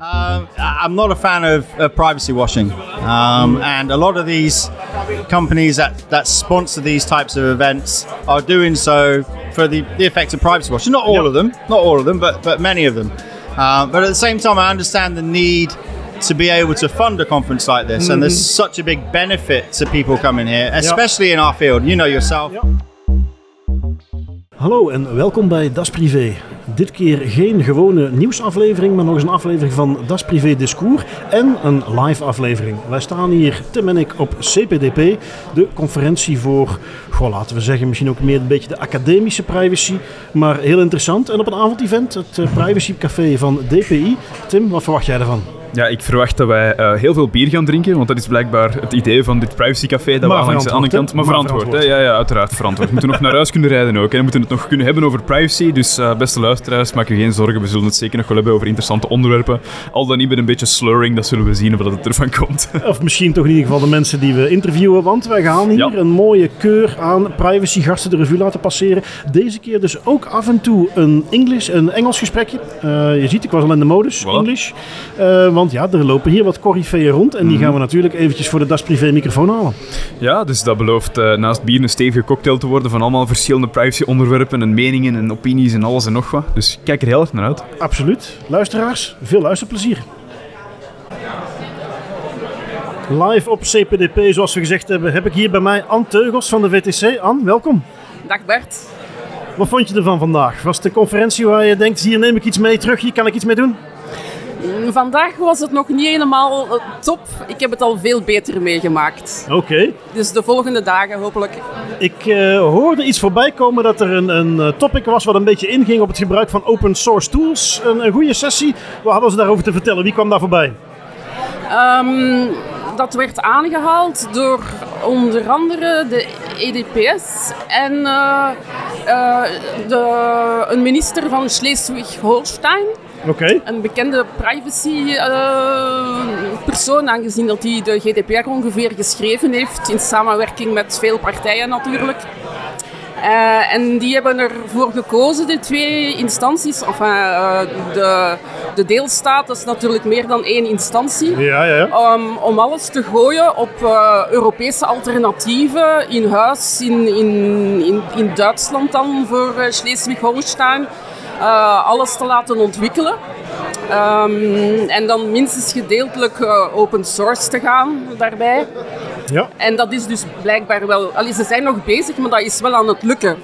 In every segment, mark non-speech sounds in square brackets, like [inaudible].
Um, I'm not a fan of, of privacy washing, um, and a lot of these companies that, that sponsor these types of events are doing so for the, the effect of privacy washing. Not all Yep. of them, not all of them, but but many of them. Uh, but at the same time, I understand the need to be able to fund a conference like this, and there's such a big benefit to people coming here, especially in our field. You know yourself. Hallo en welkom bij Das Privé. Dit keer geen gewone nieuwsaflevering, maar nog eens een aflevering van Das Privé Discours en een live aflevering. Wij staan hier, Tim en ik, op CPDP, de conferentie voor, goh, laten we zeggen, misschien ook meer een beetje de academische privacy, maar heel interessant. En op een avondevent, het eh, Privacy Café van DPI. Tim, wat verwacht jij ervan? Ja, ik verwacht dat wij eh, heel veel bier gaan drinken, want dat is blijkbaar het idee van dit privacycafé. Dat Maar we aan de andere kant... Maar Maar verantwoord, hè? Ja, ja, uiteraard verantwoord. We moeten nog naar huis kunnen rijden ook. Hè. We moeten het nog kunnen hebben over privacy. Dus eh, beste luisteraars, maak je geen zorgen. We zullen het zeker nog wel hebben over interessante onderwerpen. Al dan niet met een beetje slurring, dat zullen we zien of dat het ervan komt. [laughs] Of misschien toch in ieder geval de mensen die we interviewen. Want wij gaan hier Ja. een mooie keur aan privacygasten de revue laten passeren. Deze keer dus ook af en toe een, Engels, een Engels gesprekje. Eh, je ziet, ik was al in de modus, Voilà. English. Eh, want ja, er lopen hier wat corifeeën rond. En Mhm. die gaan we natuurlijk eventjes voor de Das Privé microfoon halen. Ja, dus dat belooft eh, naast bier een stevige cocktail te worden van allemaal verschillende privacy-onderwerpen en meningen en opinies en alles en nog wat. Dus kijk er heel erg naar uit. Absoluut. Luisteraars, veel luisterplezier. Live op CPDP, zoals we gezegd hebben, heb ik hier bij mij Anne Teugels van de VTC. Anne, welkom. Dag Bert. Wat vond je ervan vandaag? Was het een conferentie waar je denkt, hier neem ik iets mee terug, hier kan ik iets mee doen? Vandaag was het nog niet helemaal eh, top. Ik heb het al veel beter meegemaakt. Oké. Dus de volgende dagen hopelijk. Ik eh, hoorde iets voorbij komen dat er een, een eh, topic was wat een beetje inging op het gebruik van open source tools. Een, een goede sessie. Wat hadden ze daarover te vertellen? Wie kwam daar voorbij? Ehm, dat werd aangehaald door onder andere de EDPS en de, een minister van Schleswig-Holstein. Oké. Een bekende privacy eh, persoon, aangezien dat hij de GDPR ongeveer geschreven heeft, in samenwerking met veel partijen natuurlijk. Eh, en die hebben ervoor gekozen, de twee instanties, enfin, eh, de, de deelstaat, dat is natuurlijk meer dan één instantie, Ja, ja, ja. om, om alles te gooien op Europese alternatieven in huis, in, in, in, in Duitsland dan voor Schleswig-Holstein. Eh, alles te laten ontwikkelen. Ehm, en dan minstens gedeeltelijk eh, open source te gaan daarbij. Ja, En dat is dus blijkbaar wel... Allee, ze zijn nog bezig, maar dat is wel aan het lukken.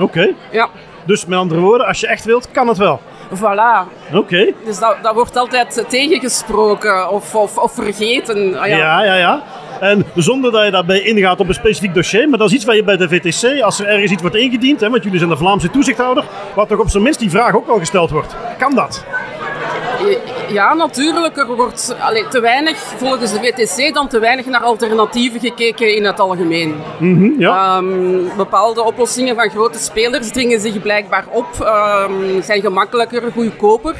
oké. Ja, Dus met andere woorden, als je echt wilt, kan het wel. voilà. Oké. Dus dat, dat wordt altijd tegengesproken of, of, of vergeten. Ah, Ja. ja. ja, ja, En zonder dat je daarbij ingaat op een specifiek dossier, maar dat is iets waar je bij de VTC, als er ergens iets wordt ingediend, hè, want jullie zijn de Vlaamse toezichthouder, wat toch op zijn minst die vraag ook wel gesteld wordt. Kan dat? Ja, natuurlijk. Er wordt allee, te weinig, volgens de VTC, dan te weinig naar alternatieven gekeken in het algemeen. Ja. Ehm, bepaalde oplossingen van grote spelers dringen zich blijkbaar op, ehm, zijn gemakkelijker, goedkoper.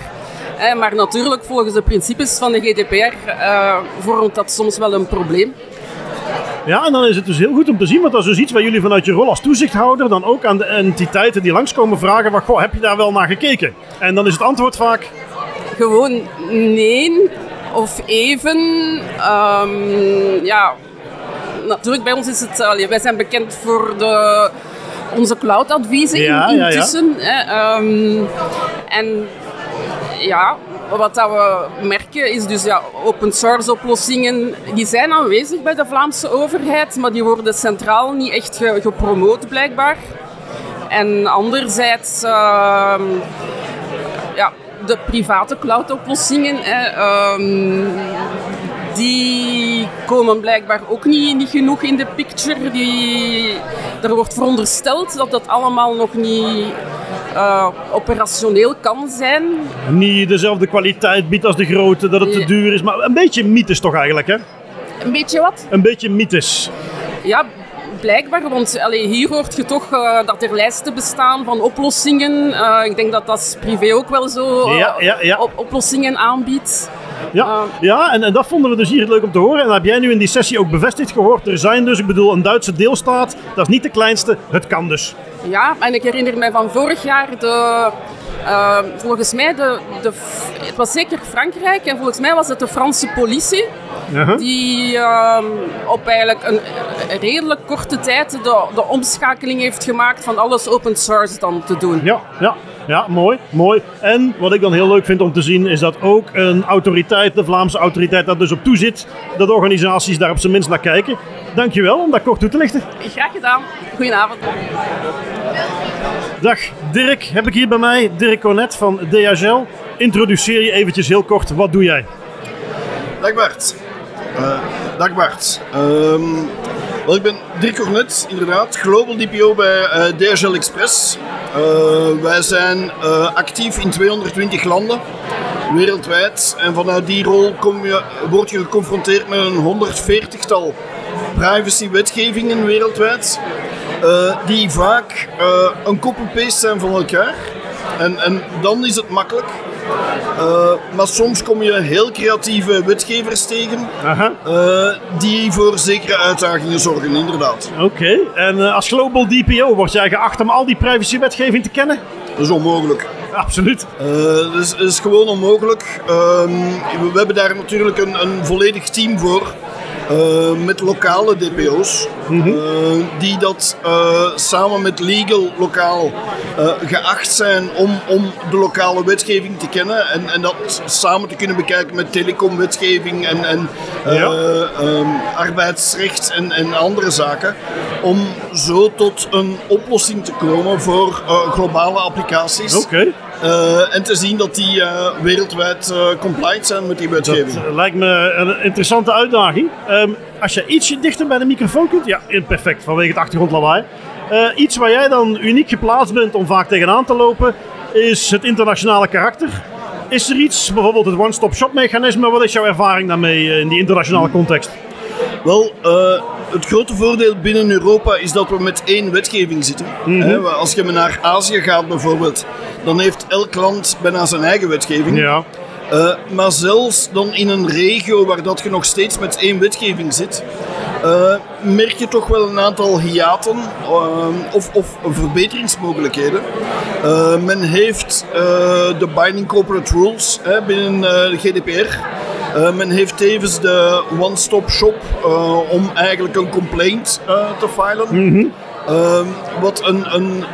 Eh, maar natuurlijk, volgens de principes van de GDPR, eh, vormt dat soms wel een probleem. Ja, en dan is het dus heel goed om te zien, want dat is dus iets waar jullie vanuit je rol als toezichthouder dan ook aan de entiteiten die langskomen vragen van, goh, heb je daar wel naar gekeken? En dan is het antwoord vaak, Gewoon nee of even. Ehm, ja, natuurlijk bij ons is het... allee, wij zijn bekend voor de, onze cloud-adviezen in- Ja, ja, ja. intussen. hè, ehm, en ja, wat we merken is dus ja, open source oplossingen, die zijn aanwezig bij de Vlaamse overheid, maar die worden centraal niet echt ge- gepromoot blijkbaar. En anderzijds, ehm, ja, de private cloud-oplossingen, hè, ehm, die komen blijkbaar ook niet, niet genoeg in de picture. Die, er wordt verondersteld dat dat allemaal nog niet eh, operationeel kan zijn. niet dezelfde kwaliteit biedt als de grote, dat het te duur is, maar een beetje mythes toch eigenlijk, hè? Een beetje wat? Een beetje mythes. Ja, blijkbaar. Want allee, hier hoort je toch eh, dat er lijsten bestaan van oplossingen. Eh, ik denk dat dat privé ook wel zo Ja, ja, ja. op- oplossingen aanbiedt. Ja, ja en, en dat vonden we dus hier leuk om te horen. En dat heb jij nu in die sessie ook bevestigd gehoord. Er zijn dus, ik bedoel, een Duitse deelstaat. Dat is niet de kleinste. Het kan dus. Ja, en ik herinner mij van vorig jaar de... Uh, volgens mij, de, de, het was zeker Frankrijk en volgens mij was het de Franse politie Uh-huh. die uh, op eigenlijk een, een redelijk korte tijd de, de omschakeling heeft gemaakt van alles open source dan te doen. Ja, ja, ja, mooi, mooi. En wat ik dan heel leuk vind om te zien is dat ook een autoriteit, de Vlaamse autoriteit, daar dus op toezit, dat organisaties daar op zijn minst naar kijken. Dankjewel om dat kort toe te lichten. Graag gedaan. Goedenavond. Dag Dirk, heb ik hier bij mij. Dirk Cornet van DHL. Introduceer je eventjes heel kort, wat doe jij? Dag Bart. Uh, dag Bart. Um, wel, ik ben Dirk Cornet, inderdaad, Global DPO bij uh, DHL Express. Uh, wij zijn actief in 220 landen wereldwijd. En vanuit die rol kom je, word je geconfronteerd met een 140-tal privacy-wetgevingen wereldwijd. die vaak een copy-paste zijn van elkaar. En, en dan is het makkelijk. Uh, maar soms kom je heel creatieve wetgevers tegen uh, die voor zekere uitdagingen zorgen, inderdaad. Oké, okay. en uh, als Global DPO word jij geacht om al die privacywetgeving te kennen? Dat is onmogelijk. Absoluut. dat is, is, gewoon onmogelijk. we, we, hebben daar natuurlijk een, een volledig team voor. Uh, met lokale DPO's, mm -hmm. uh, die dat uh, samen met legal lokaal geacht zijn om, om de lokale wetgeving te kennen en, en dat samen te kunnen bekijken met telecomwetgeving en, en ja. um, arbeidsrecht en, en andere zaken, om zo tot een oplossing te komen voor globale applicaties. Okay. Uh, en te zien dat die uh, wereldwijd uh, compliant zijn met die wetgeving. Dat lijkt me een interessante uitdaging. Um, als je ietsje dichter bij de microfoon kunt, ja, perfect, vanwege het achtergrondlawaai. iets waar jij dan uniek geplaatst bent om vaak tegenaan te lopen, is het internationale karakter. Is er iets, bijvoorbeeld het one-stop-shop mechanisme, wat is jouw ervaring daarmee in die internationale context? Wel, het grote voordeel binnen Europa is dat we met één wetgeving zitten. Mm -hmm. Als je naar Azië gaat bijvoorbeeld, dan heeft elk land bijna zijn eigen wetgeving. Ja. Uh, maar zelfs dan in een regio waar dat je nog steeds met één wetgeving zit, uh, merk je toch wel een aantal hiaten uh, of, of, verbeteringsmogelijkheden. men heeft de Binding Corporate Rules binnen de GDPR. Uh, men heeft tevens de one-stop shop uh, om eigenlijk een complaint uh, te filen. Mm -hmm. wat een, een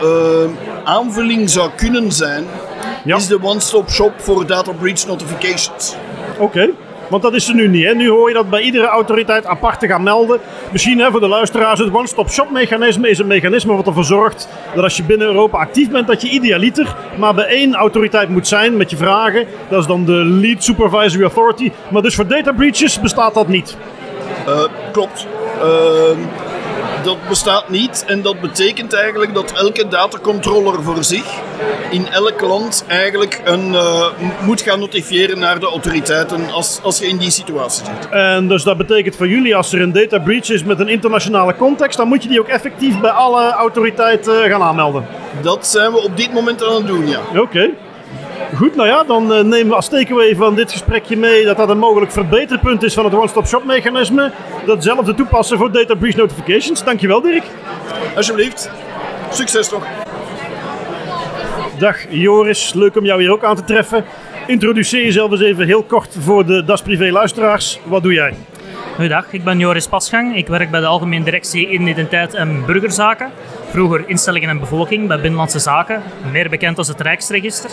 aanvulling zou kunnen zijn, ja. is de one-stop shop voor data breach notifications. Oké. Okay. Want dat is er nu niet. Hè? Nu hoor je dat bij iedere autoriteit apart te gaan melden. Misschien hè, voor de luisteraars, het one-stop-shop mechanisme is een mechanisme wat ervoor zorgt dat als je binnen Europa actief bent, dat je idealiter maar bij één autoriteit moet zijn met je vragen. Dat is dan de Lead Supervisory Authority. Maar dus voor data breaches bestaat dat niet. Uh, klopt. Uh, dat bestaat niet en dat betekent eigenlijk dat elke datacontroller voor zich in elk land eigenlijk een, uh, moet gaan notifiëren naar de autoriteiten als, als je in die situatie zit. En dus dat betekent voor jullie als er een data breach is met een internationale context, dan moet je die ook effectief bij alle autoriteiten gaan aanmelden? Dat zijn we op dit moment aan het doen, ja. Oké. Okay. Goed, nou ja, dan uh, nemen we als takeaway van dit gesprekje mee dat dat een mogelijk verbeterpunt is van het one-stop-shop mechanisme. Datzelfde toepassen voor data breach notifications. Dankjewel Dirk. Alsjeblieft. Succes toch. Dag Joris, leuk om jou hier ook aan te treffen. Introduceer jezelf eens even heel kort voor de Das Privé luisteraars. Wat doe jij? Goedendag, ik ben Joris Pasgang. Ik werk bij de Algemene Directie Identiteit en Burgerzaken. Vroeger instellingen en bevolking bij Binnenlandse Zaken, meer bekend als het Rijksregister.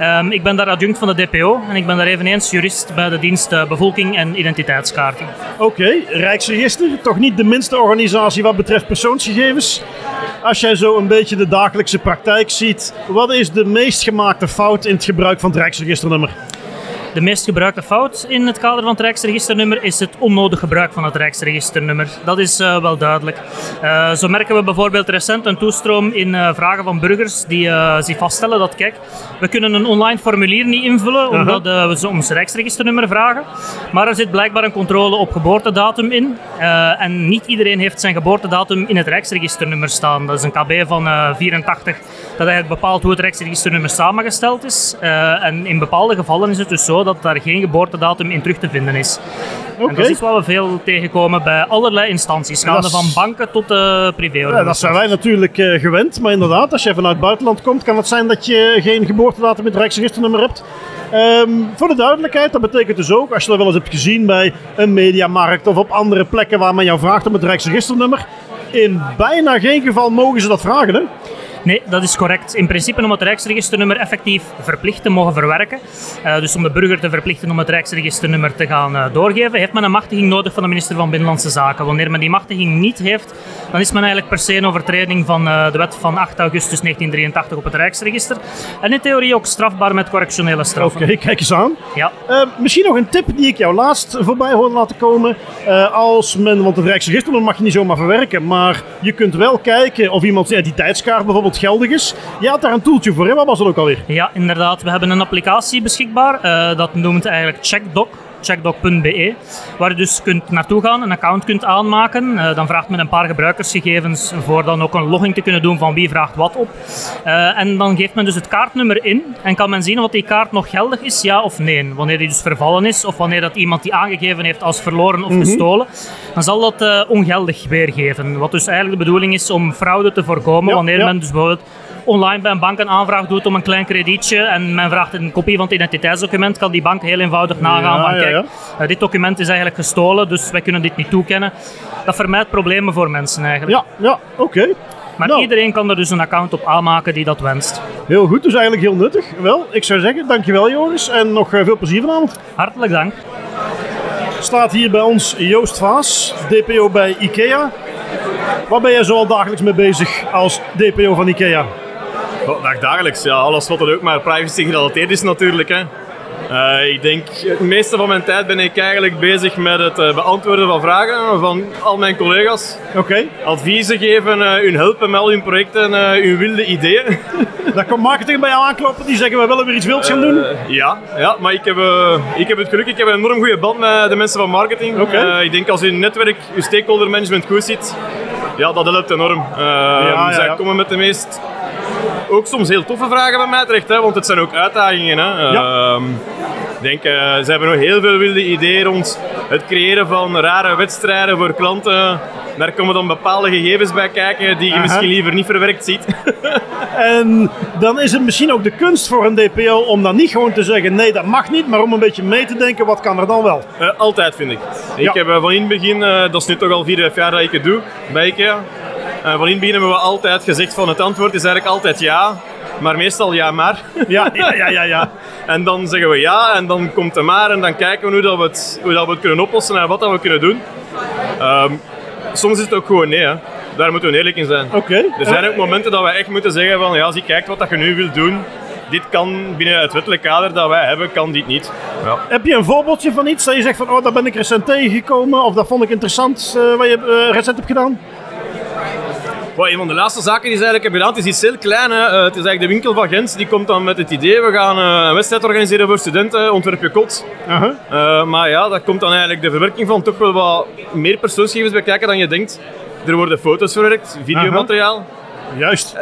Um, ik ben daar adjunct van de DPO en ik ben daar eveneens jurist bij de dienst Bevolking en Identiteitskaarting. Oké, Rijksregister, toch niet de minste organisatie wat betreft persoonsgegevens. Als jij zo een beetje de dagelijkse praktijk ziet, wat is de meest gemaakte fout in het gebruik van het Rijksregisternummer? De meest gebruikte fout in het kader van het Rijksregisternummer is het onnodig gebruik van het Rijksregisternummer. Dat is uh, wel duidelijk. Uh, zo merken we bijvoorbeeld recent een toestroom in uh, vragen van burgers die zich vaststellen dat, kijk, we kunnen een online formulier niet invullen omdat we ons Rijksregisternummer vragen. Maar er zit blijkbaar een controle op geboortedatum in. en niet iedereen heeft zijn geboortedatum in het Rijksregisternummer staan. Dat is een KB van 84 dat eigenlijk bepaalt hoe het Rijksregisternummer samengesteld is. en in bepaalde gevallen is het dus zo dat daar geen geboortedatum in terug te vinden is. En dat is wat we veel tegenkomen bij allerlei instanties, gaande van banken tot uh, privé. Ja, dat zijn wij natuurlijk eh, gewend, maar inderdaad, als je vanuit het buitenland komt, kan het zijn dat je geen geboortedatum met het Rijksregisternummer hebt. Ehm, voor de duidelijkheid, dat betekent dus ook, als je dat wel eens hebt gezien bij een mediamarkt of op andere plekken waar men jou vraagt om het Rijksregisternummer, in bijna geen geval mogen ze dat vragen, hè? Nee, dat is correct. In principe om het Rijksregisternummer effectief verplicht te mogen verwerken, eh, dus om de burger te verplichten om het Rijksregisternummer te gaan eh, doorgeven, heeft men een machtiging nodig van de minister van Binnenlandse Zaken. Wanneer men die machtiging niet heeft, dan is men eigenlijk per se een overtreding van eh, de wet van 8 augustus 1983 op het Rijksregister. En in theorie ook strafbaar met correctionele Oké, straffen. kijk eens aan. Ja. Misschien nog een tip die ik jou laatst voorbij hoorde laten komen. Als men, want het Rijksregisternummer mag je niet zomaar verwerken, maar je kunt wel kijken of iemands identiteitskaart bijvoorbeeld geldig is. Je had daar een toeltje voor? Wat was dat ook alweer? Ja, inderdaad. We hebben een applicatie beschikbaar. eh, dat noemt eigenlijk CheckDoc. checkdoc.be, waar je dus kunt naartoe gaan, een account kunt aanmaken. Eh, dan vraagt men een paar gebruikersgegevens voor dan ook een logging te kunnen doen van wie vraagt wat op. Eh, en dan geeft men dus het kaartnummer in en kan men zien of die kaart nog geldig is, ja of nee. Wanneer die dus vervallen is of wanneer dat iemand die aangegeven heeft als verloren of gestolen, dan zal dat eh, ongeldig weergeven. Wat dus eigenlijk de bedoeling is om fraude te voorkomen Ja, wanneer ja. men dus bijvoorbeeld online bij een bank een aanvraag doet om een klein kredietje en men vraagt een kopie van het identiteitsdocument, kan die bank heel eenvoudig nagaan van ja, kijk, ja. eh, dit document is eigenlijk gestolen, dus wij kunnen dit niet toekennen. Dat vermijdt problemen voor mensen eigenlijk. Ja, ja, oké. Maar Nou. iedereen kan er dus een account op aanmaken die dat wenst. Heel goed, dus eigenlijk heel nuttig. Wel, ik zou zeggen, dankjewel Joris en nog eh, veel plezier vanavond. Hartelijk dank. Staat hier bij ons Joost Vaas, DPO bij IKEA. Waar ben jij zo al dagelijks mee bezig als DPO van IKEA? Dag dagelijks, ja, alles wat er ook maar privacy gerelateerd is natuurlijk. Hè. Eh, ik denk, het meeste van mijn tijd ben ik eigenlijk bezig met het eh, beantwoorden van vragen van al mijn collega's. Oké, Adviezen geven, eh hun helpen met al hun projecten, hun wilde ideeën. [laughs] daar komt marketing bij jou aankloppen. Die zeggen, we willen weer iets wilds gaan doen. ja, ja, maar ik heb, ik heb het geluk, ik heb een enorm goede band met de mensen van marketing. Oké. Ik denk als je netwerk, je stakeholder management goed zit, ja, dat helpt enorm. Eh, ja, zij ja. komen met de meest, ook soms heel toffe vragen bij mij terecht, hè, want het zijn ook uitdagingen. Hè. Ja. Ehm, ik denk, eh, ze hebben nog heel veel wilde ideeën rond het creëren van rare wedstrijden voor klanten. Daar komen dan bepaalde gegevens bij kijken die je Aha. misschien liever niet verwerkt ziet. [laughs] En dan is het misschien ook de kunst voor een DPO om dan niet gewoon te zeggen, nee dat mag niet, maar om een beetje mee te denken, wat kan er dan wel? Eh, altijd vind ik. Ja. Ik heb eh, van in het begin, dat is nu toch al vier, vijf jaar dat ik het doe bij IKEA. Eh, van in begin hebben we altijd gezegd van het antwoord is eigenlijk altijd ja. Maar meestal ja maar. Ja, [laughs] ja, ja, ja. ja. En dan zeggen we ja en dan komt het maar en dan kijken we hoe, dat we, het, hoe dat we het kunnen oplossen en wat dat we kunnen doen. Ehm, soms is het ook gewoon nee. Hè. Daar moeten we eerlijk in zijn. Oké. Er zijn ook momenten dat we echt moeten zeggen van ja, zie kijkt wat dat je nu wilt doen. Dit kan binnen het wettelijk kader dat wij hebben, kan dit niet. Ja. Heb je een voorbeeldje van iets dat je zegt van, oh, daar ben ik recent tegengekomen of dat vond ik interessant eh, wat je eh, recent hebt gedaan? Wel, een van de laatste zaken die ze eigenlijk hebben gedaan, het is iets heel klein. Hè. Eh, het is eigenlijk de winkel van Gent, die komt dan met het idee, we gaan eh, een wedstrijd organiseren voor studenten, ontwerp je kot. Eh, maar ja, daar komt dan eigenlijk de verwerking van toch wel wat meer persoonsgegevens bij kijken dan je denkt. Er worden foto's verwerkt, videomateriaal. Juist.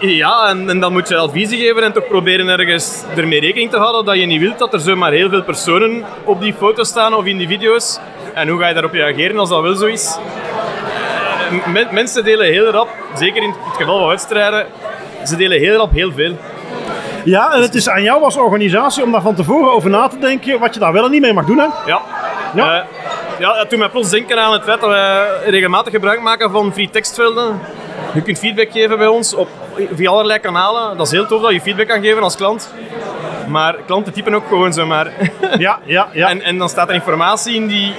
Ja, en, en dan moet je adviezen geven en toch proberen ergens ermee rekening te houden dat je niet wilt dat er zomaar heel veel personen op die foto's staan of in die video's. En hoe ga je daarop reageren als dat wel zo is? Men- mensen delen heel rap, zeker in het geval van wedstrijden, ze delen heel rap heel veel. Ja, en het is aan jou als organisatie om daar van tevoren over na te denken wat je daar wel en niet mee mag doen. Hè? Ja. Ja. Eh, ja, dat doet mij plots denken aan het feit dat wij regelmatig gebruik maken van free tekstvelden. Je kunt feedback geven bij ons op, via allerlei kanalen. Dat is heel tof dat je feedback kan geven als klant. Maar klanten typen ook gewoon zomaar. Ja, ja, ja. [laughs] En, en dan staat er informatie in die,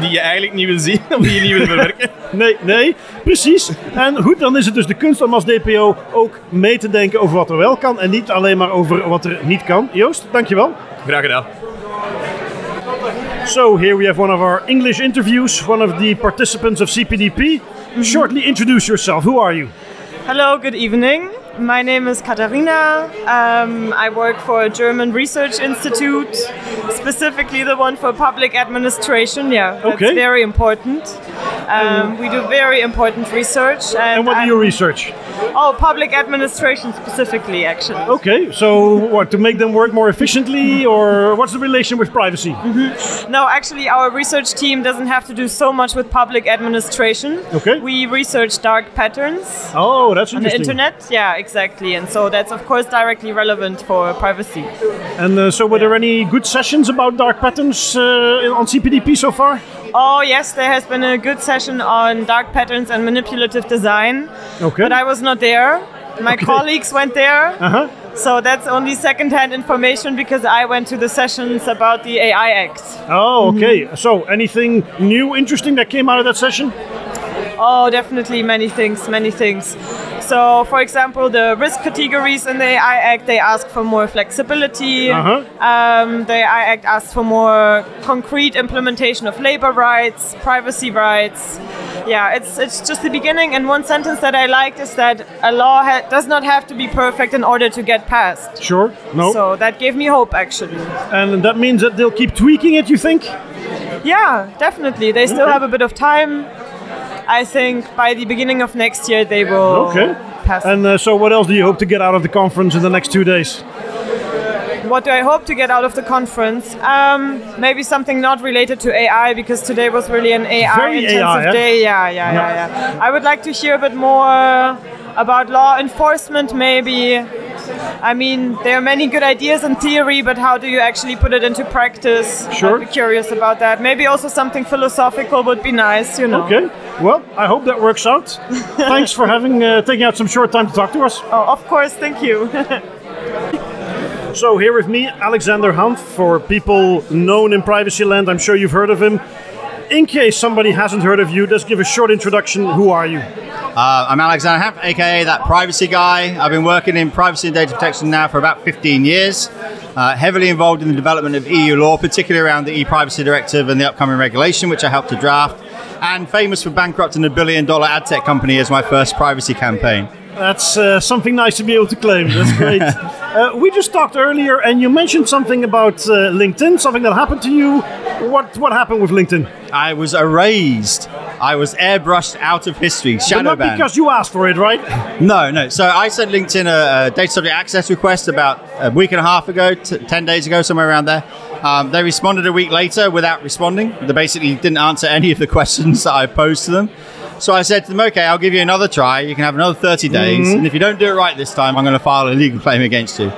die je eigenlijk niet wil zien [laughs] of die je niet wil verwerken. Nee, nee, precies. En goed, dan is het dus de kunst om als DPO ook mee te denken over wat er wel kan en niet alleen maar over wat er niet kan. Joost, dankjewel. Graag gedaan. So here we have one of our English interviews, one of the participants of CPDP. Shortly introduce yourself. Who are you? Hello, good evening. My name is Katharina. Um, I work for a German research institute, specifically the one for public administration. Yeah, that's Okay. very important. Um, we do very important research. And, And what do I'm- you research? Oh, public administration specifically, actually. Okay, so what, to make them work more efficiently, or what's the relation with privacy? No, actually, our research team doesn't have to do so much with public administration. Okay. We research dark patterns Oh, that's interesting. on the internet. Yeah, exactly. And so that's, of course, directly relevant for privacy. And uh, so, were there any good sessions about dark patterns uh, on CPDP so far? Oh, yes, there has been a good session on dark patterns and manipulative design. Okay. But I was not there. My colleagues went there. Uh-huh. So that's only secondhand information because I went to the sessions about the AI Act. Oh, okay. So, anything new, interesting that came out of that session? Oh, definitely many things, many things. So, for example, the risk categories in the AI Act, they ask for more flexibility. Uh-huh. Um, the AI Act asks for more concrete implementation of labor rights, privacy rights. Yeah, it's, it's just the beginning. And one sentence that I liked is that a law ha- does not have to be perfect in order to get passed. Sure. No. So that gave me hope, actually. and that means that they'll keep tweaking it, you think? Yeah, definitely. They still have a bit of time. I think by the beginning of next year they will Okay. pass. And uh, so, what else do you hope to get out of the conference in the next two days? what do I hope to get out of the conference? Um, maybe something not related to AI because today was really an AI Very intensive AI, eh? day. Yeah, yeah, yeah, yeah. I would like to hear a bit more about law enforcement, maybe. I mean, there are many good ideas in theory, but how do you actually put it into practice? Sure. I'd be curious about that. Maybe also something philosophical would be nice, you know. Okay. Well, I hope that works out. [laughs] Thanks for having uh, taking out some short time to talk to us. Oh, of course, thank you. [laughs] So here with me, Alexander Hanf. For people known in privacy land, I'm sure you've heard of him. In case somebody hasn't heard of you, just give a short introduction. Who are you? Uh, I'm Alexander Hamp, aka that privacy guy. I've been working in privacy and data protection now for about 15 years. Uh, heavily involved in the development of EU law, particularly around the e-privacy directive and the upcoming regulation, which I helped to draft. And famous for bankrupting a billion-dollar ad tech company as my first privacy campaign. That's uh, something nice to be able to claim. That's great. [laughs] uh, we just talked earlier, and you mentioned something about uh, LinkedIn, something that happened to you. What what happened with LinkedIn? I was erased. I was airbrushed out of history, But not banned. because you asked for it, right? [laughs] No, no. So I sent LinkedIn a, a data subject access request about a week and a half ago, t- 10 days ago, somewhere around there. Um, they responded a week later without responding. They basically didn't answer [laughs] any of the questions that I posed to them. So I said to them, okay, I'll give you another try. You can have another 30 days. And if you don't do it right this time, I'm going to file a legal claim against you.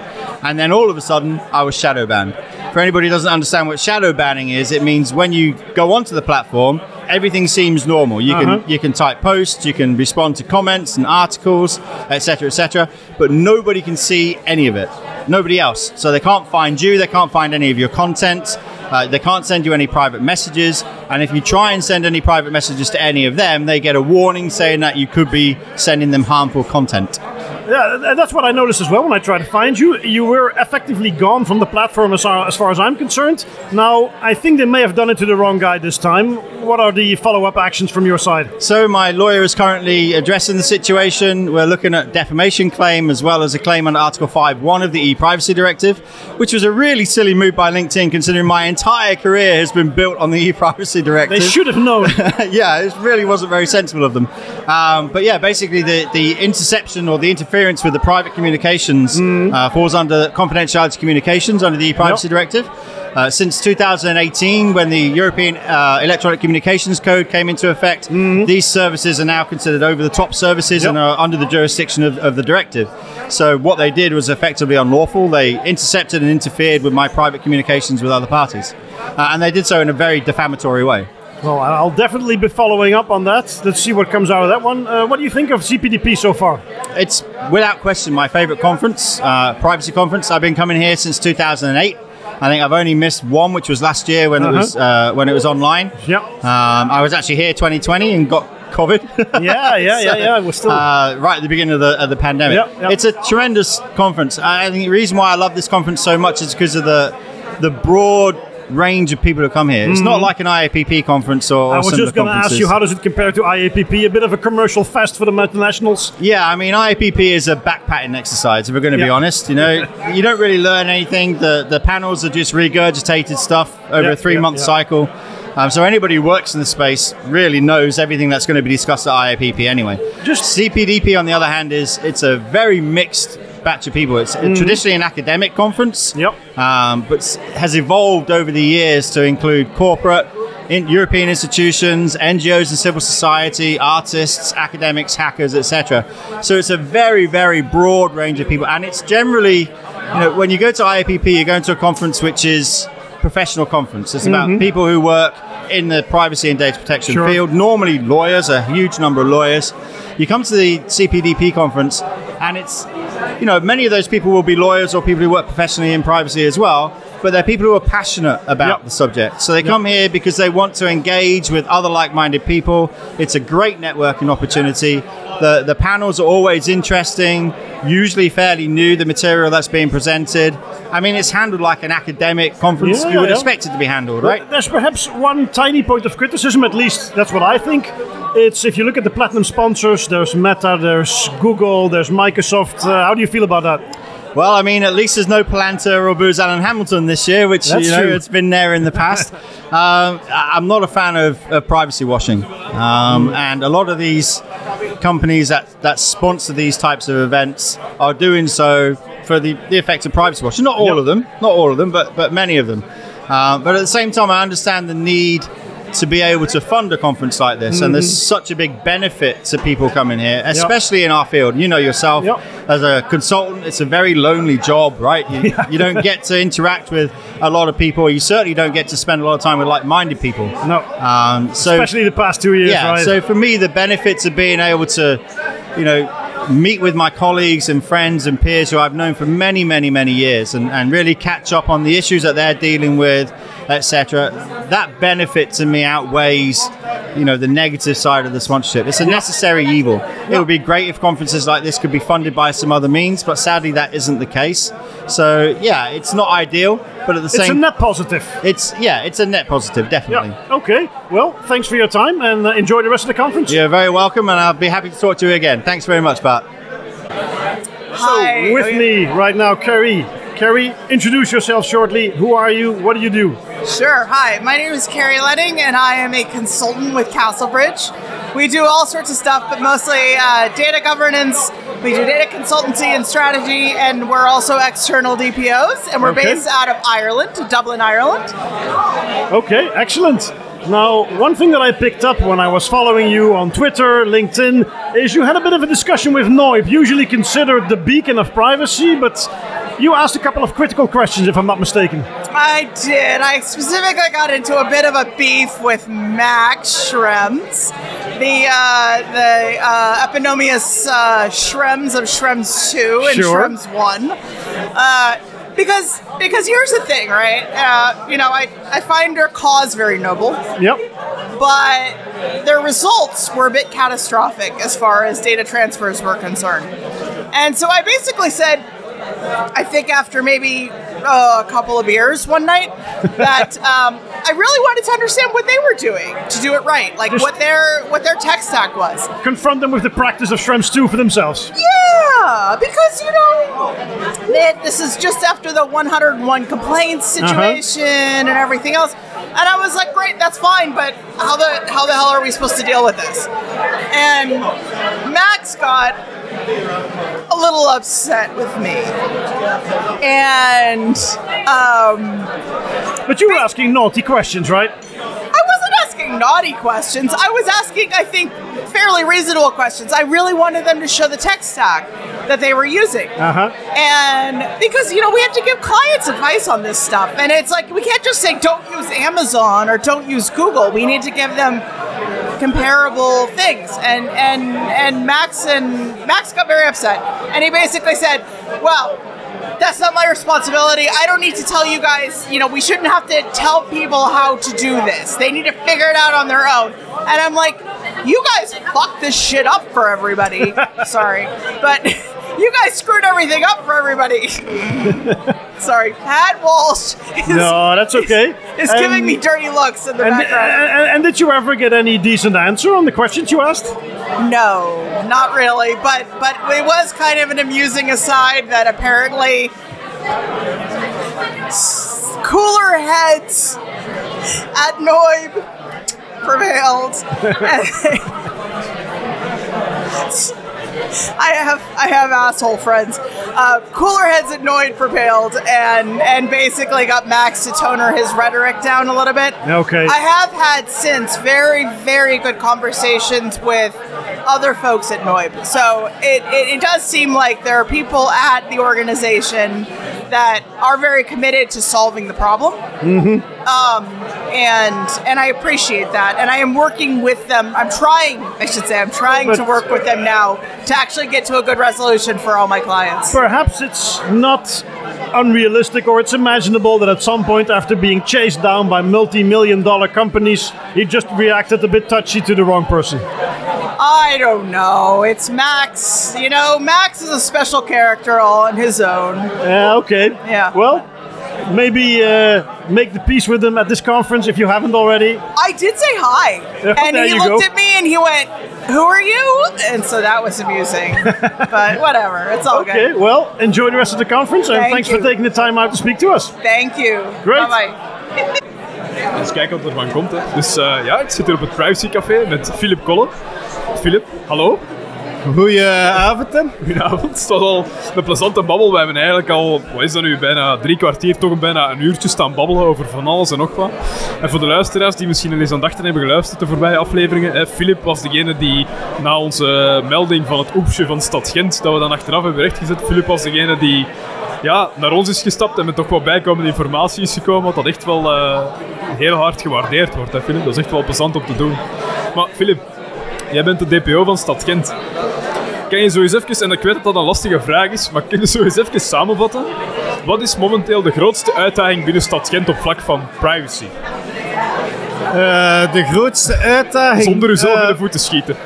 And then all of a sudden, I was shadow banned. For anybody who doesn't understand what shadow banning is, it means when you go onto the platform, everything seems normal. You Uh-huh. can you can type posts, you can respond to comments and articles, etc., etc. But nobody can see any of it. Nobody else. So they can't find you. They can't find any of your content. Uh, they can't send you any private messages. And if you try and send any private messages to any of them, they get a warning saying that you could be sending them harmful content. Yeah, that's what I noticed as well when I tried to find you. You were effectively gone from the platform as far, as far as I'm concerned. Now, I think they may have done it to the wrong guy this time. What are the follow up actions from your side? So my lawyer is currently addressing the situation. We're looking at defamation claim as well as a claim under Article 5.1 of the e-privacy directive, which was a really silly move by LinkedIn considering my entire career has been built on the e-privacy directive. They should have known. [laughs] yeah, it really wasn't very sensible of them. Um, but yeah, basically the, the interception or the interference with the private communications uh, falls under confidentiality communications under the e-privacy Yep. directive. Uh, since 2018, when the European uh, Electronic Communications Code came into effect, these services are now considered over-the-top services Yep. and are under the jurisdiction of, of the directive. So what they did was effectively unlawful. They intercepted and interfered with my private communications with other parties, uh, and they did so in a very defamatory way. Well, I'll definitely be following up on that. Let's see what comes out of that one. Uh, what do you think of CPDP so far? It's without question my favorite conference, uh, privacy conference. I've been coming here since 2008. I think I've only missed one, which was last year when Uh-huh. it was uh, when it was online. Yep. Um, I was actually here 2020 and got COVID. [laughs] Yeah, yeah, yeah, [laughs] yeah. We're still. Uh, right at the beginning of the, of the pandemic. Yep, yep. It's a tremendous conference. I I think the reason why I love this conference so much is because of the the broad range of people who come here. It's not like an IAPP conference or, Mm-hmm. I was just going to ask you, how does it compare to IAPP? A bit of a commercial fest for the multinationals. Yeah, I mean, IAPP is a backpatting exercise, if we're going to be honest. You know, [laughs] you don't really learn anything. The the panels are just regurgitated stuff over Yeah, a three month yeah, yeah. cycle. Um, so anybody who works in the space really knows everything that's going to be discussed at IAPP anyway. Just- CPDP, on the other hand, is it's a very mixed batch of people. It's traditionally an academic conference, Yep. um, but has evolved over the years to include corporate, in European institutions, NGOs and civil society, artists, academics, hackers, etc. So it's a very, very broad range of people, and it's generally, you know, when you go to IAPP, you're going to a conference which is professional conference. It's about people who work in the privacy and data protection Sure. field. Normally lawyers, a huge number of lawyers. You come to the CPDP conference, and it's you know, many of those people will be lawyers or people who work professionally in privacy as well, but they're people who are passionate about Yep. the subject. So they come here because they want to engage with other like-minded people. It's a great networking opportunity. The the panels are always interesting, usually fairly new. The material that's being presented. I mean, it's handled like an academic conference. Yeah, you would yeah. expect it to be handled, right? There's perhaps one tiny point of criticism, at least that's what I think. It's if you look at the platinum sponsors, there's Meta, there's Google, there's Microsoft. Uh, how do you feel about that? Well, I mean, at least there's no Palantir or Booz Allen Hamilton this year, which That's you know true. it's been there in the past. [laughs] um, I'm not a fan of, of privacy washing, um, Mm. and a lot of these companies that that sponsor these types of events are doing so for the, the effect of privacy washing. Not all Yep. of them, not all of them, but but many of them. Um, but at the same time, I understand the need to be able to fund a conference like this, and there's Mm-hmm. such a big benefit to people coming here, especially in our field. You know yourself, Yep. as a consultant, it's a very lonely job, right? You, [laughs] you don't get to interact with a lot of people. You certainly don't get to spend a lot of time with like-minded people. No. Um, so Especially the past two years, yeah, right? so for me, the benefits of being able to, you know, meet with my colleagues and friends and peers who I've known for many, many, many years, and, and really catch up on the issues that they're dealing with, etc. That benefit to me outweighs, you know, the negative side of the sponsorship. It's a necessary evil. It would be great if conferences like this could be funded by some other means, but sadly that isn't the case. So yeah, it's not ideal, but at the same, it's a net positive. it's yeah, it's a net positive, definitely. Yeah. Okay. Well, thanks for your time and uh, enjoy the rest of the conference. You're very welcome, and I'll be happy to talk to you again. Thanks very much, Bart. Hi. With me right now, Carrie. Carrie, introduce yourself shortly. Who are you? What do you do? Sure. Hi, my name is Carrie Letting, and I am a consultant with Castlebridge. We do all sorts of stuff, but mostly uh, data governance. We do data consultancy and strategy, and we're also external DPOs, and we're Okay. based out of Ireland, Dublin, Ireland. Okay, excellent. Now, one thing that I picked up when I was following you on Twitter, LinkedIn, is you had a bit of a discussion with Noib, usually considered the beacon of privacy, but you asked a couple of critical questions, if I'm not mistaken. I did. I specifically got into a bit of a beef with Max Schrems, the uh, the uh, eponymous uh, Schrems of Schrems Two and Sure. Schrems One. Uh, because because here's the thing, right? Uh, you know, I, I find their cause very noble, Yep. but their results were a bit catastrophic as far as data transfers were concerned. And so I basically said, I think after maybe uh, a couple of beers one night, [laughs] that um, I really wanted to understand what they were doing to do it right, like Just- what their what their tech stack was. Confront them with the practice of Shrems 2 for themselves. Yeah, because you know this is just after the 101 complaints situation and everything else, and I was like, great, that's fine, but how the how the hell are we supposed to deal with this? And Max got a little upset with me, and um, But you were asking naughty questions, right? I asking naughty questions. I was asking, I think, fairly reasonable questions. I really wanted them to show the tech stack that they were using. Uh huh. And because, you know, we have to give clients advice on this stuff. And it's like, we can't just say, don't use Amazon or don't use Google. We need to give them comparable things. And, and, and Max and Max got very upset. And he basically said, well, that's not my responsibility. I don't need to tell you guys, you know, we shouldn't have to tell people how to do this. They need to figure it out on their own. And I'm like, you guys fucked this shit up for everybody. [laughs] Sorry. But [laughs] you guys screwed everything up for everybody. [laughs] Sorry. Pat Walsh is, No, that's okay. is And- giving me dirty looks in the And, background. and, and did you ever get any decent answer on the questions you asked? No, not really. But but it was kind of an amusing aside that apparently cooler heads at Noib prevailed. [laughs] [laughs] I have I have asshole friends. Uh, cooler heads at Noid prevailed and and basically got Max to toner his rhetoric down a little bit. Okay. I have had since very very good conversations with other folks at Noib. So it, it, it does seem like there are people at the organization that are very committed to solving the problem. Um, and and I appreciate that. And I am working with them. I'm trying, I should say, I'm trying to work with them now to actually get to a good resolution for all my clients. Perhaps it's not unrealistic or it's imaginable that at some point after being chased down by multi-million dollar companies, he just reacted a bit touchy to the wrong person. I don't know. It's Max. You know, Max is a special character all on his own. Yeah, okay. Yeah. Well, maybe uh, make the peace with him at this conference if you haven't already. I did say hi, Yeah, and he looked go. at me and he went, "Who are you?" And so that was amusing. [laughs] but whatever, it's all Okay, good. well, enjoy the rest of the conference and Thank thanks you. for taking the time out to speak to us. Thank you. Great. Bye bye. [laughs] Eens kijken wat er van komt. Hè. Dus eh, ja, ik zit hier op het Privacy Café met Philip Kolle. Philip, hallo. Goedenavond. Goedenavond. Het was al een plezante babbel. We hebben eigenlijk al, wat is dat nu, bijna drie kwartier, toch bijna een uurtje staan babbelen over van alles en nog wat. En voor de luisteraars die misschien al eens aan dachten hebben geluisterd de voorbije afleveringen, hè, Philip was degene die na onze melding van het oepsje van Stad Gent, dat we dan achteraf hebben rechtgezet, Philip was degene die ja, naar ons is gestapt en met toch wat bijkomende informatie is gekomen, wat dat echt wel eh, heel hard gewaardeerd wordt, hè. Dat is echt wel plezant om te doen. Maar Philip, jij bent de DPO van Stad Gent. Kan je zo eens even, en ik weet dat dat een lastige vraag is, maar kun je zo eens even samenvatten? Wat is momenteel de grootste uitdaging binnen Stad Gent op vlak van privacy? Eh, de grootste uitdaging... Zonder uzelf eh, in de voeten schieten.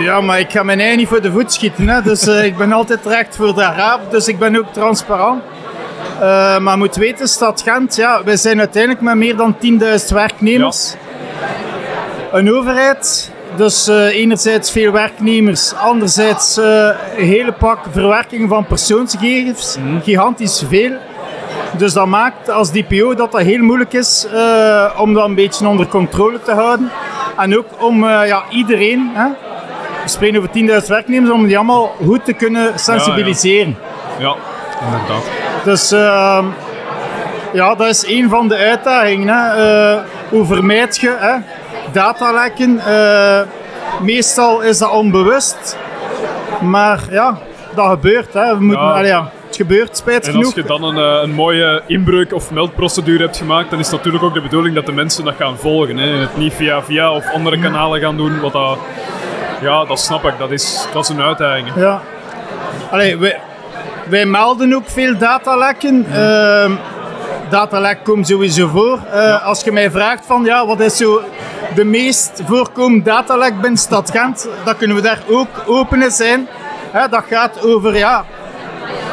Ja, maar ik ga mijn eigen niet voor de voet schieten. Hè. Dus eh, ik ben altijd recht voor de raap. Dus ik ben ook transparant. Eh, maar moet weten, Stad Gent, ja, wij zijn uiteindelijk met meer dan 10.000 werknemers. Een overheid, dus eh, enerzijds veel werknemers, anderzijds eh, een hele pak verwerking van persoonsgegevens, gigantisch veel. Dus dat maakt als DPO dat dat heel moeilijk is eh, om dat een beetje onder controle te houden. En ook om ja, iedereen, hè, we spreken over 10.000 werknemers, om die allemaal goed te kunnen sensibiliseren. Ja, inderdaad. Dus ehm, ja, dat is een van de uitdagingen. Hè. Hoe vermijd je hè? Datalekken? Eh, meestal is dat onbewust. Maar ja, dat gebeurt. Hè. We moeten, Ja. allee, ja, het gebeurt, spijt En genoeg. als je dan een, eh, een mooie inbreuk- of meldprocedure hebt gemaakt, dan is het natuurlijk ook de bedoeling dat de mensen dat gaan volgen. Hè. Het niet via via of andere kanalen gaan doen. Wat dat, ja, dat snap ik. Dat is, dat is een uitdaging. hè. Ja. Allee, wij, wij melden ook veel datalekken. Ehm datalek komt sowieso voor. Eh, Als je mij vraagt van ja, wat is zo de meest voorkomende datalek binnen Stad Gent, dan kunnen we daar ook open in zijn. Hè, dat gaat over ja,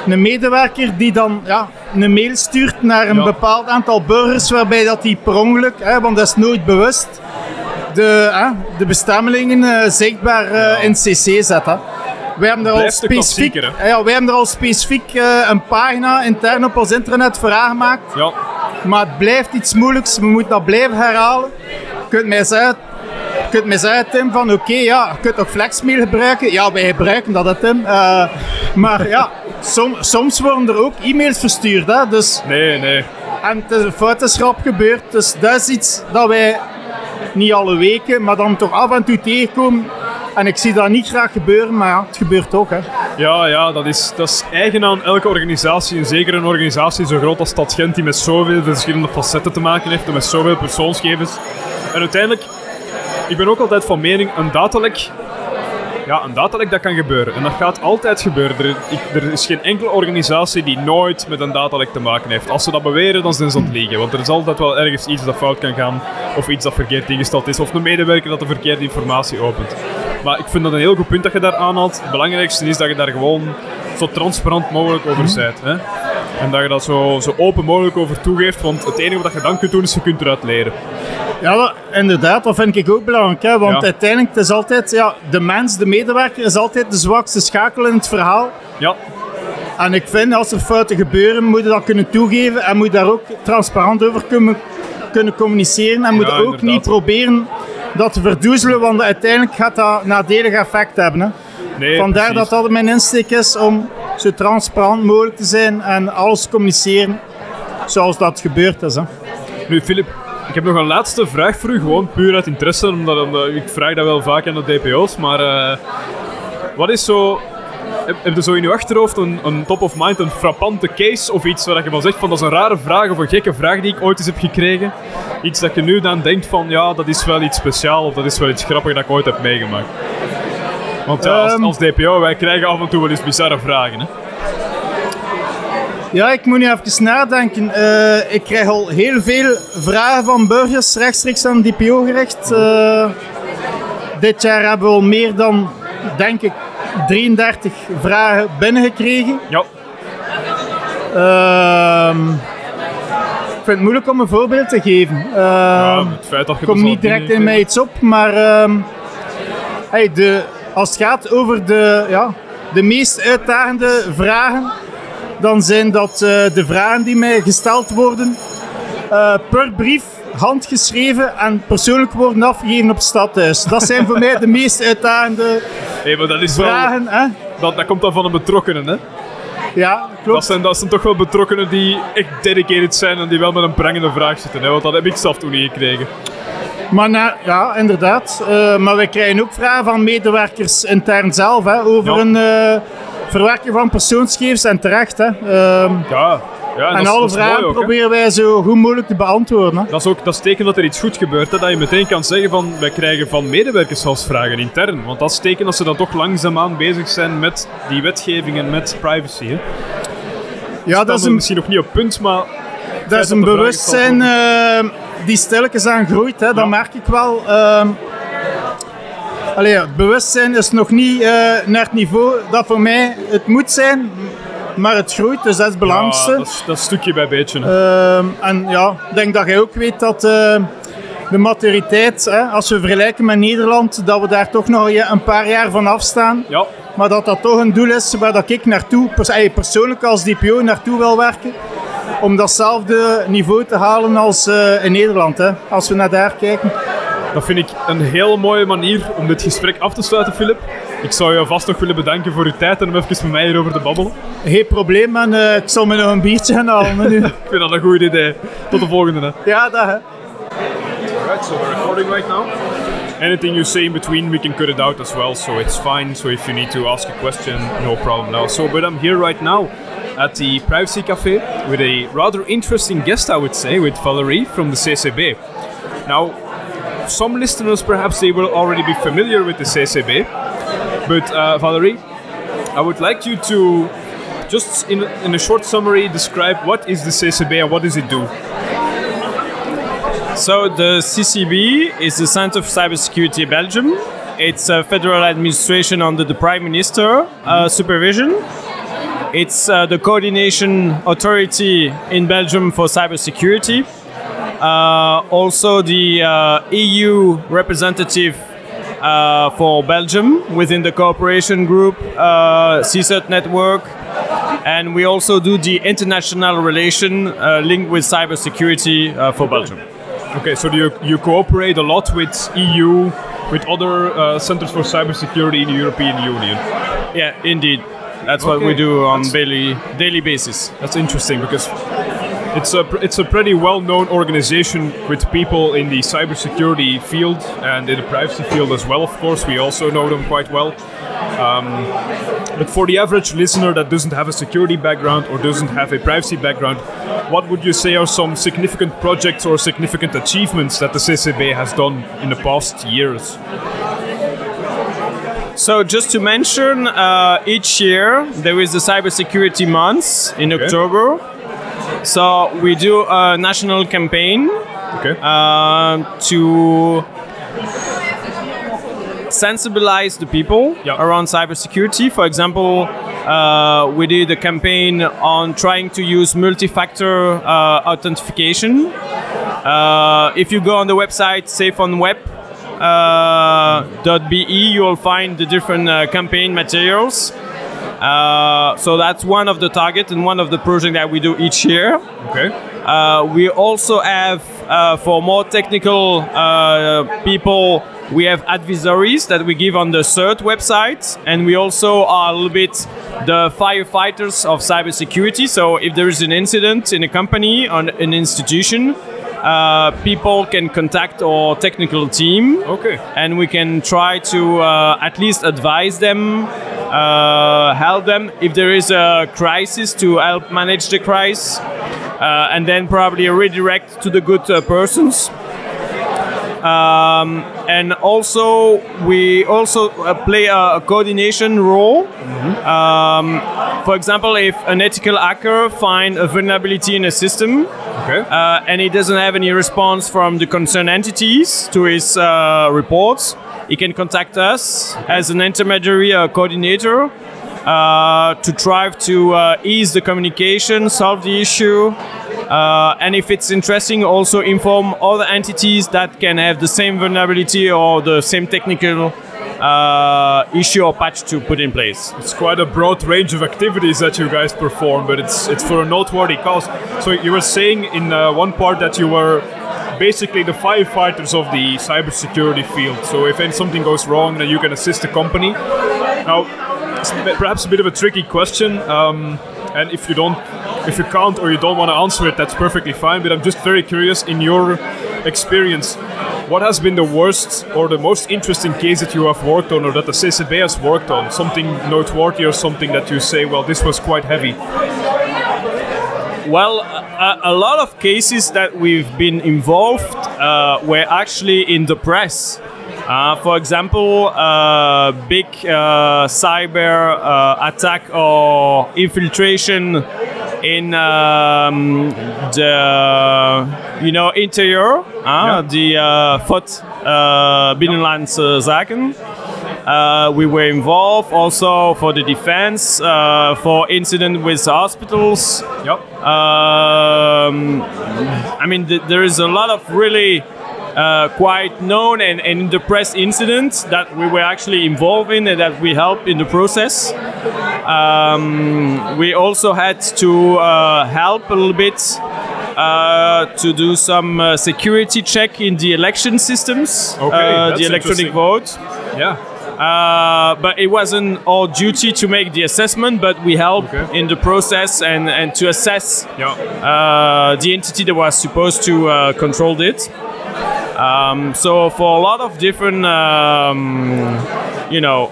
een medewerker die dan ja, een mail stuurt naar een Ja. bepaald aantal burgers waarbij dat die per ongeluk, hè, want dat is nooit bewust, de, hè, de bestemmelingen eh, zichtbaar eh, in CC zet. Hè. Wij hebben er al specifiek, ja, wij hebben er al specifiek een pagina intern op ons internet voor aangemaakt. Ja, Maar het blijft iets moeilijks. We moeten dat blijven herhalen. Je kunt mij zeggen, je kunt mij zeggen Tim, van oké, ja, je kunt ook flexmail gebruiken. Ja, wij gebruiken dat, hè, Tim. Eh, maar ja, som- soms worden er ook e-mails verstuurd. Hè, dus, nee, nee. en het is een foutensgrap gebeurd. Dus dat is iets dat wij niet alle weken, maar dan toch af en toe tegenkomen. En ik zie dat niet graag gebeuren, maar ja, het gebeurt toch. Hè. Ja, ja dat, is, dat is eigen aan elke organisatie. En zeker een organisatie zo groot als Stad Gent, die met zoveel verschillende facetten te maken heeft en met zoveel persoonsgegevens. En uiteindelijk, ik ben ook altijd van mening, een datalek... Ja, een datalek dat kan gebeuren. En dat gaat altijd gebeuren. Er, ik- er is geen enkele organisatie die nooit met een datalek te maken heeft. Als ze dat beweren, dan zijn ze aan het liegen. Want er is altijd wel ergens iets dat fout kan gaan. Of iets dat verkeerd ingesteld is. Of een medewerker dat de verkeerde informatie opent. Maar ik vind dat een heel goed punt dat je daar aanhaalt. Het belangrijkste is dat je daar gewoon zo transparant mogelijk over bent. Hè? En dat je dat zo, zo open mogelijk over toegeeft. Want het enige wat je dan kunt doen, is je kunt eruit leren. Ja, dat- inderdaad, dat vind ik ook belangrijk. Hè? Want Ja. uiteindelijk het is altijd, ja, de mens, de medewerker, is altijd de zwakste schakel in het verhaal. Ja, En ik vind, als er fouten gebeuren, moet je dat kunnen toegeven en moet je daar ook transparant over kunnen, kunnen communiceren en moeten ook inderdaad. niet proberen dat te verdoezelen, want uiteindelijk gaat dat nadelig effect hebben. Hè. Nee, Vandaar precies. dat dat mijn insteek is om zo transparant mogelijk te zijn en alles te communiceren zoals dat gebeurd is. Hè. Nu, Filip, ik heb nog een laatste vraag voor u, gewoon puur uit interesse, omdat, omdat ik vraag dat wel vaak aan de DPO's, maar eh, wat is zo... Heb, je zo in je achterhoofd een, een top of mind, een frappante case of iets waar je van zegt van dat is een rare vraag of een gekke vraag die ik ooit eens heb gekregen? Iets dat je nu dan denkt van ja, dat is wel iets speciaals of dat is wel iets grappigs dat ik ooit heb meegemaakt. Want ja, als, Ehm. als DPO, wij krijgen af en toe wel eens bizarre vragen. Hè? Ja, ik moet nu even nadenken. Eh, ik krijg al heel veel vragen van burgers rechtstreeks aan DPO gericht. Eh, dit jaar hebben we al meer dan, denk ik, 33 vragen binnengekregen. Ja. Ehm, ik vind het moeilijk om een voorbeeld te geven. Ja, Ehm, het feit dat je komt zo niet direct in mij iets op, maar ehm, hey, de, als het gaat over de, ja, de meest uitdagende vragen, dan zijn dat eh, de vragen die mij gesteld worden eh, per brief, handgeschreven en persoonlijk worden afgegeven op het stadhuis. Dat zijn voor mij de meest uitdagende Hey, maar dat is wel... vragen. Hè? Dat, dat komt dan van een betrokkenen, hè? Ja, Dat klopt. zijn, dat zijn toch wel betrokkenen die echt dedicated zijn en die wel met een prangende vraag zitten. Hè? Want dat heb ik zelf toen niet gekregen. Maar na- ja, inderdaad. Eh, maar wij krijgen ook vragen van medewerkers intern zelf hè, over Ja. een eh, verwerking van persoonsgegevens en terecht. Hè. Ehm, Ja, ja en, alle vragen ook. proberen wij zo goed mogelijk te beantwoorden. Hè. Dat is ook dat is teken dat er iets goed gebeurt. Hè? Dat je meteen kan zeggen van wij krijgen van medewerkers zelfs vragen intern. Want dat is teken dat ze dan toch langzaamaan bezig zijn met die wetgeving en met privacy. Hè? Ja, dat is een, misschien nog niet op punt, maar dat is een bewustzijn eh, die stilletjes aan groeit. Hè. Dat merk ik wel. Ehm Allee, het bewustzijn is nog niet eh, naar het niveau dat voor mij het moet zijn. Maar het groeit, dus dat is het ja, belangrijkste. dat, is, dat is stukje bij beetje. Ehm, en ja, ik denk dat jij ook weet dat eh, de maturiteit, hè, als we vergelijken met Nederland, dat we daar toch nog een paar jaar van afstaan. ja, Maar dat dat toch een doel is waar dat ik naartoe, pers persoonlijk als DPO naartoe wil werken. Om datzelfde niveau te halen als eh, in Nederland, hè, als we naar daar kijken. dat vind ik een heel mooie manier om dit gesprek af te sluiten, Filip. Ik zou je vast nog willen bedanken voor uw tijd en om even met mij hierover te babbelen. Geen probleem, en eh, ik zal me nog een biertje gaan halen. [laughs] Ik vind dat een goed idee. Tot de volgende. Hè. ja, dat hè. Right, so we're recording right now. Anything you say in between, we can cut it out as well, so it's fine. So if you need to ask a question, no problem now. So, but I'm here right now at the Privacy Cafe with a rather interesting guest, I would say, with Valerie from the CCB. Now, some listeners perhaps they will already be familiar with the CCB, but uh, Valerie, I would like you to just in, in a short summary describe what is the CCB and what does it do. So the CCB is the Center for Cybersecurity Belgium. It's a federal administration under the Prime Minister uh, supervision. It's uh, the coordination authority in Belgium for cybersecurity. Uh, also the uh, EU representative uh, for Belgium within the cooperation group, uh, CSET network, and we also do the international relation uh, linked with cybersecurity uh, for Belgium. Okay, so you, you cooperate a lot with EU, with other uh, centers for cybersecurity in the European Union. Yeah, indeed. That's what we do on that's- daily daily basis. That's interesting because it's a it's a pretty well-known organization with people in the cybersecurity field and in the privacy field as well. Of course, we also know them quite well. Um, but for the average listener that doesn't have a security background or doesn't have a privacy background, what would you say are some significant projects or significant achievements that the CCB has done in the past years? So just to mention, uh, each year there is the cybersecurity month in Okay. October. So we do a national campaign Okay. uh, to sensibilize the people Yeah. around cybersecurity. For example, uh, we did a campaign on trying to use multi-factor uh, authentication. Uh, if you go on the website safeonweb.be, uh, .be, you will find the different uh, campaign materials. Uh, so that's one of the target and one of the project that we do each year. Okay. Uh, we also have, uh, for more technical uh, people, we have advisories that we give on the CERT website, and we also are a little bit the firefighters of cybersecurity. So if there is an incident in a company or an institution, uh, people can contact our technical team. Okay. And we can try to uh, at least advise them, uh, help them if there is a crisis to help manage the crisis, uh, and then probably redirect to the good uh, persons. Um, and also, we also uh, play a, a coordination role. Um, for example, if an ethical hacker find a vulnerability in a system, Okay. uh, and he doesn't have any response from the concerned entities to his uh, reports, he can contact us as an intermediary uh, coordinator uh, to try to uh, ease the communication, solve the issue, uh, and if it's interesting, also inform other entities that can have the same vulnerability or the same technical uh, issue or patch to put in place. It's quite a broad range of activities that you guys perform, but it's it's for a noteworthy cause. So you were saying in uh, one part that you were basically the firefighters of the cybersecurity field. So if something goes wrong, then you can assist the company. Now, perhaps a bit of a tricky question, um, and if you don't, if you can't or you don't want to answer it, that's perfectly fine. But I'm just very curious in your experience. What has been the worst or the most interesting case that you have worked on or that the CCB has worked on? Something noteworthy or something that you say, well, this was quite heavy? Well, a, a lot of cases that we've been involved uh, were actually in the press. Uh, for example, uh, big uh, cyber uh, attack or infiltration in um, the you know interior, uh, the uh, Fort uh, Binnenlandse Zaken. Uh, we were involved also for the defense, uh, for incident with hospitals. Yep. Um, I mean, th- there is a lot of really uh, quite known and, and in the press incidents that we were actually involved in and that we helped in the process. Um, we also had to uh, help a little bit uh, to do some uh, security check in the election systems, Okay, uh, the electronic vote. Yeah. Uh, but it wasn't our duty to make the assessment, but we helped Okay. in the process and, and to assess Yeah. uh, the entity that was supposed to uh, control it. Um, so for a lot of different, um, you know,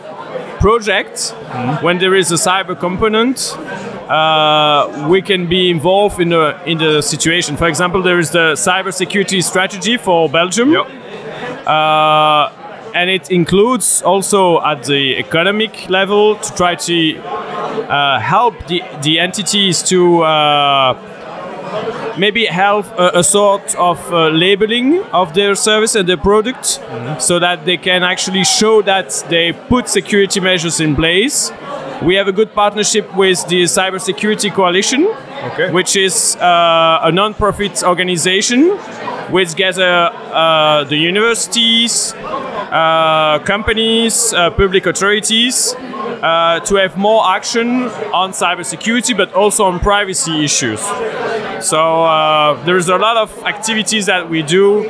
projects, when there is a cyber component, uh, we can be involved in the in the situation. For example, there is the cybersecurity strategy for Belgium. Yep. Uh, and it includes also at the economic level to try to uh, help the, the entities to uh, maybe have a, a sort of uh, labeling of their service and their product so that they can actually show that they put security measures in place. We have a good partnership with the Cybersecurity Coalition, Okay. which is uh, a non-profit organization which gather uh, the universities, uh, companies, uh, public authorities uh, to have more action on cybersecurity, but also on privacy issues. So uh, there's a lot of activities that we do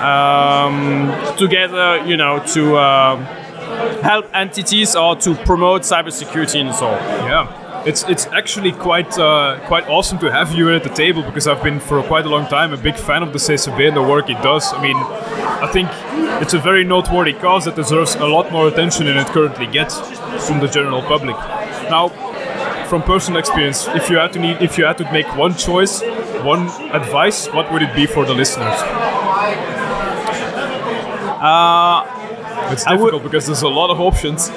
um, together, you know, to uh, help entities or to promote cybersecurity and so on. Yeah, it's it's actually quite uh, quite awesome to have you at the table because I've been for quite a long time a big fan of the CCB and the work it does. I mean, I think it's a very noteworthy cause that deserves a lot more attention than it currently gets from the general public. Now, from personal experience, if you had to need, if you had to make one choice, one advice, what would it be for the listeners? it's I would- difficult because there's a lot of options.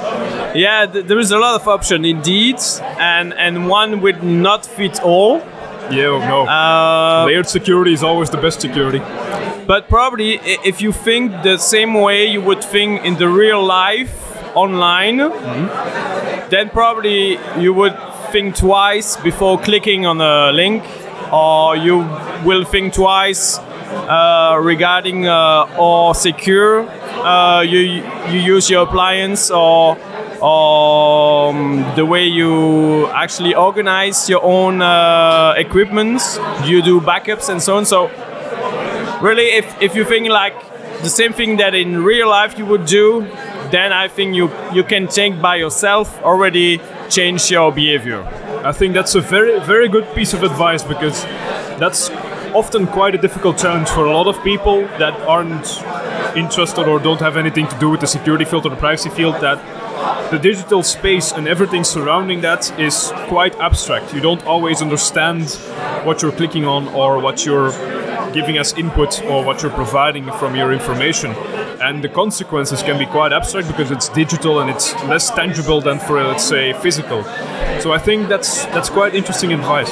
Yeah, th- there is a lot of option indeed, and and one would not fit all. Yeah, no. Uh, Layered security is always the best security. But probably if you think the same way you would think in the real life online, then probably you would think twice before clicking on a link, or you will think twice uh, regarding uh, or secure uh, you you use your appliance or um, the way you actually organize your own uh, equipment, you do backups and so on. So really, if, if you think like the same thing that in real life you would do, then I think you you can think by yourself already change your behavior. I think that's a very, very good piece of advice because that's often quite a difficult challenge for a lot of people that aren't interested or don't have anything to do with the security field or the privacy field. That the digital space and everything surrounding that is quite abstract. You don't always understand what you're clicking on or what you're giving as input or what you're providing from your information. And the consequences can be quite abstract because it's digital and it's less tangible than for let's say physical. So I think that's that's quite interesting advice.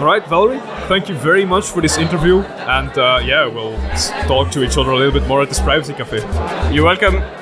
All right, Valerie, thank you very much for this interview, and uh, yeah, we'll talk to each other a little bit more at this privacy cafe. You're welcome.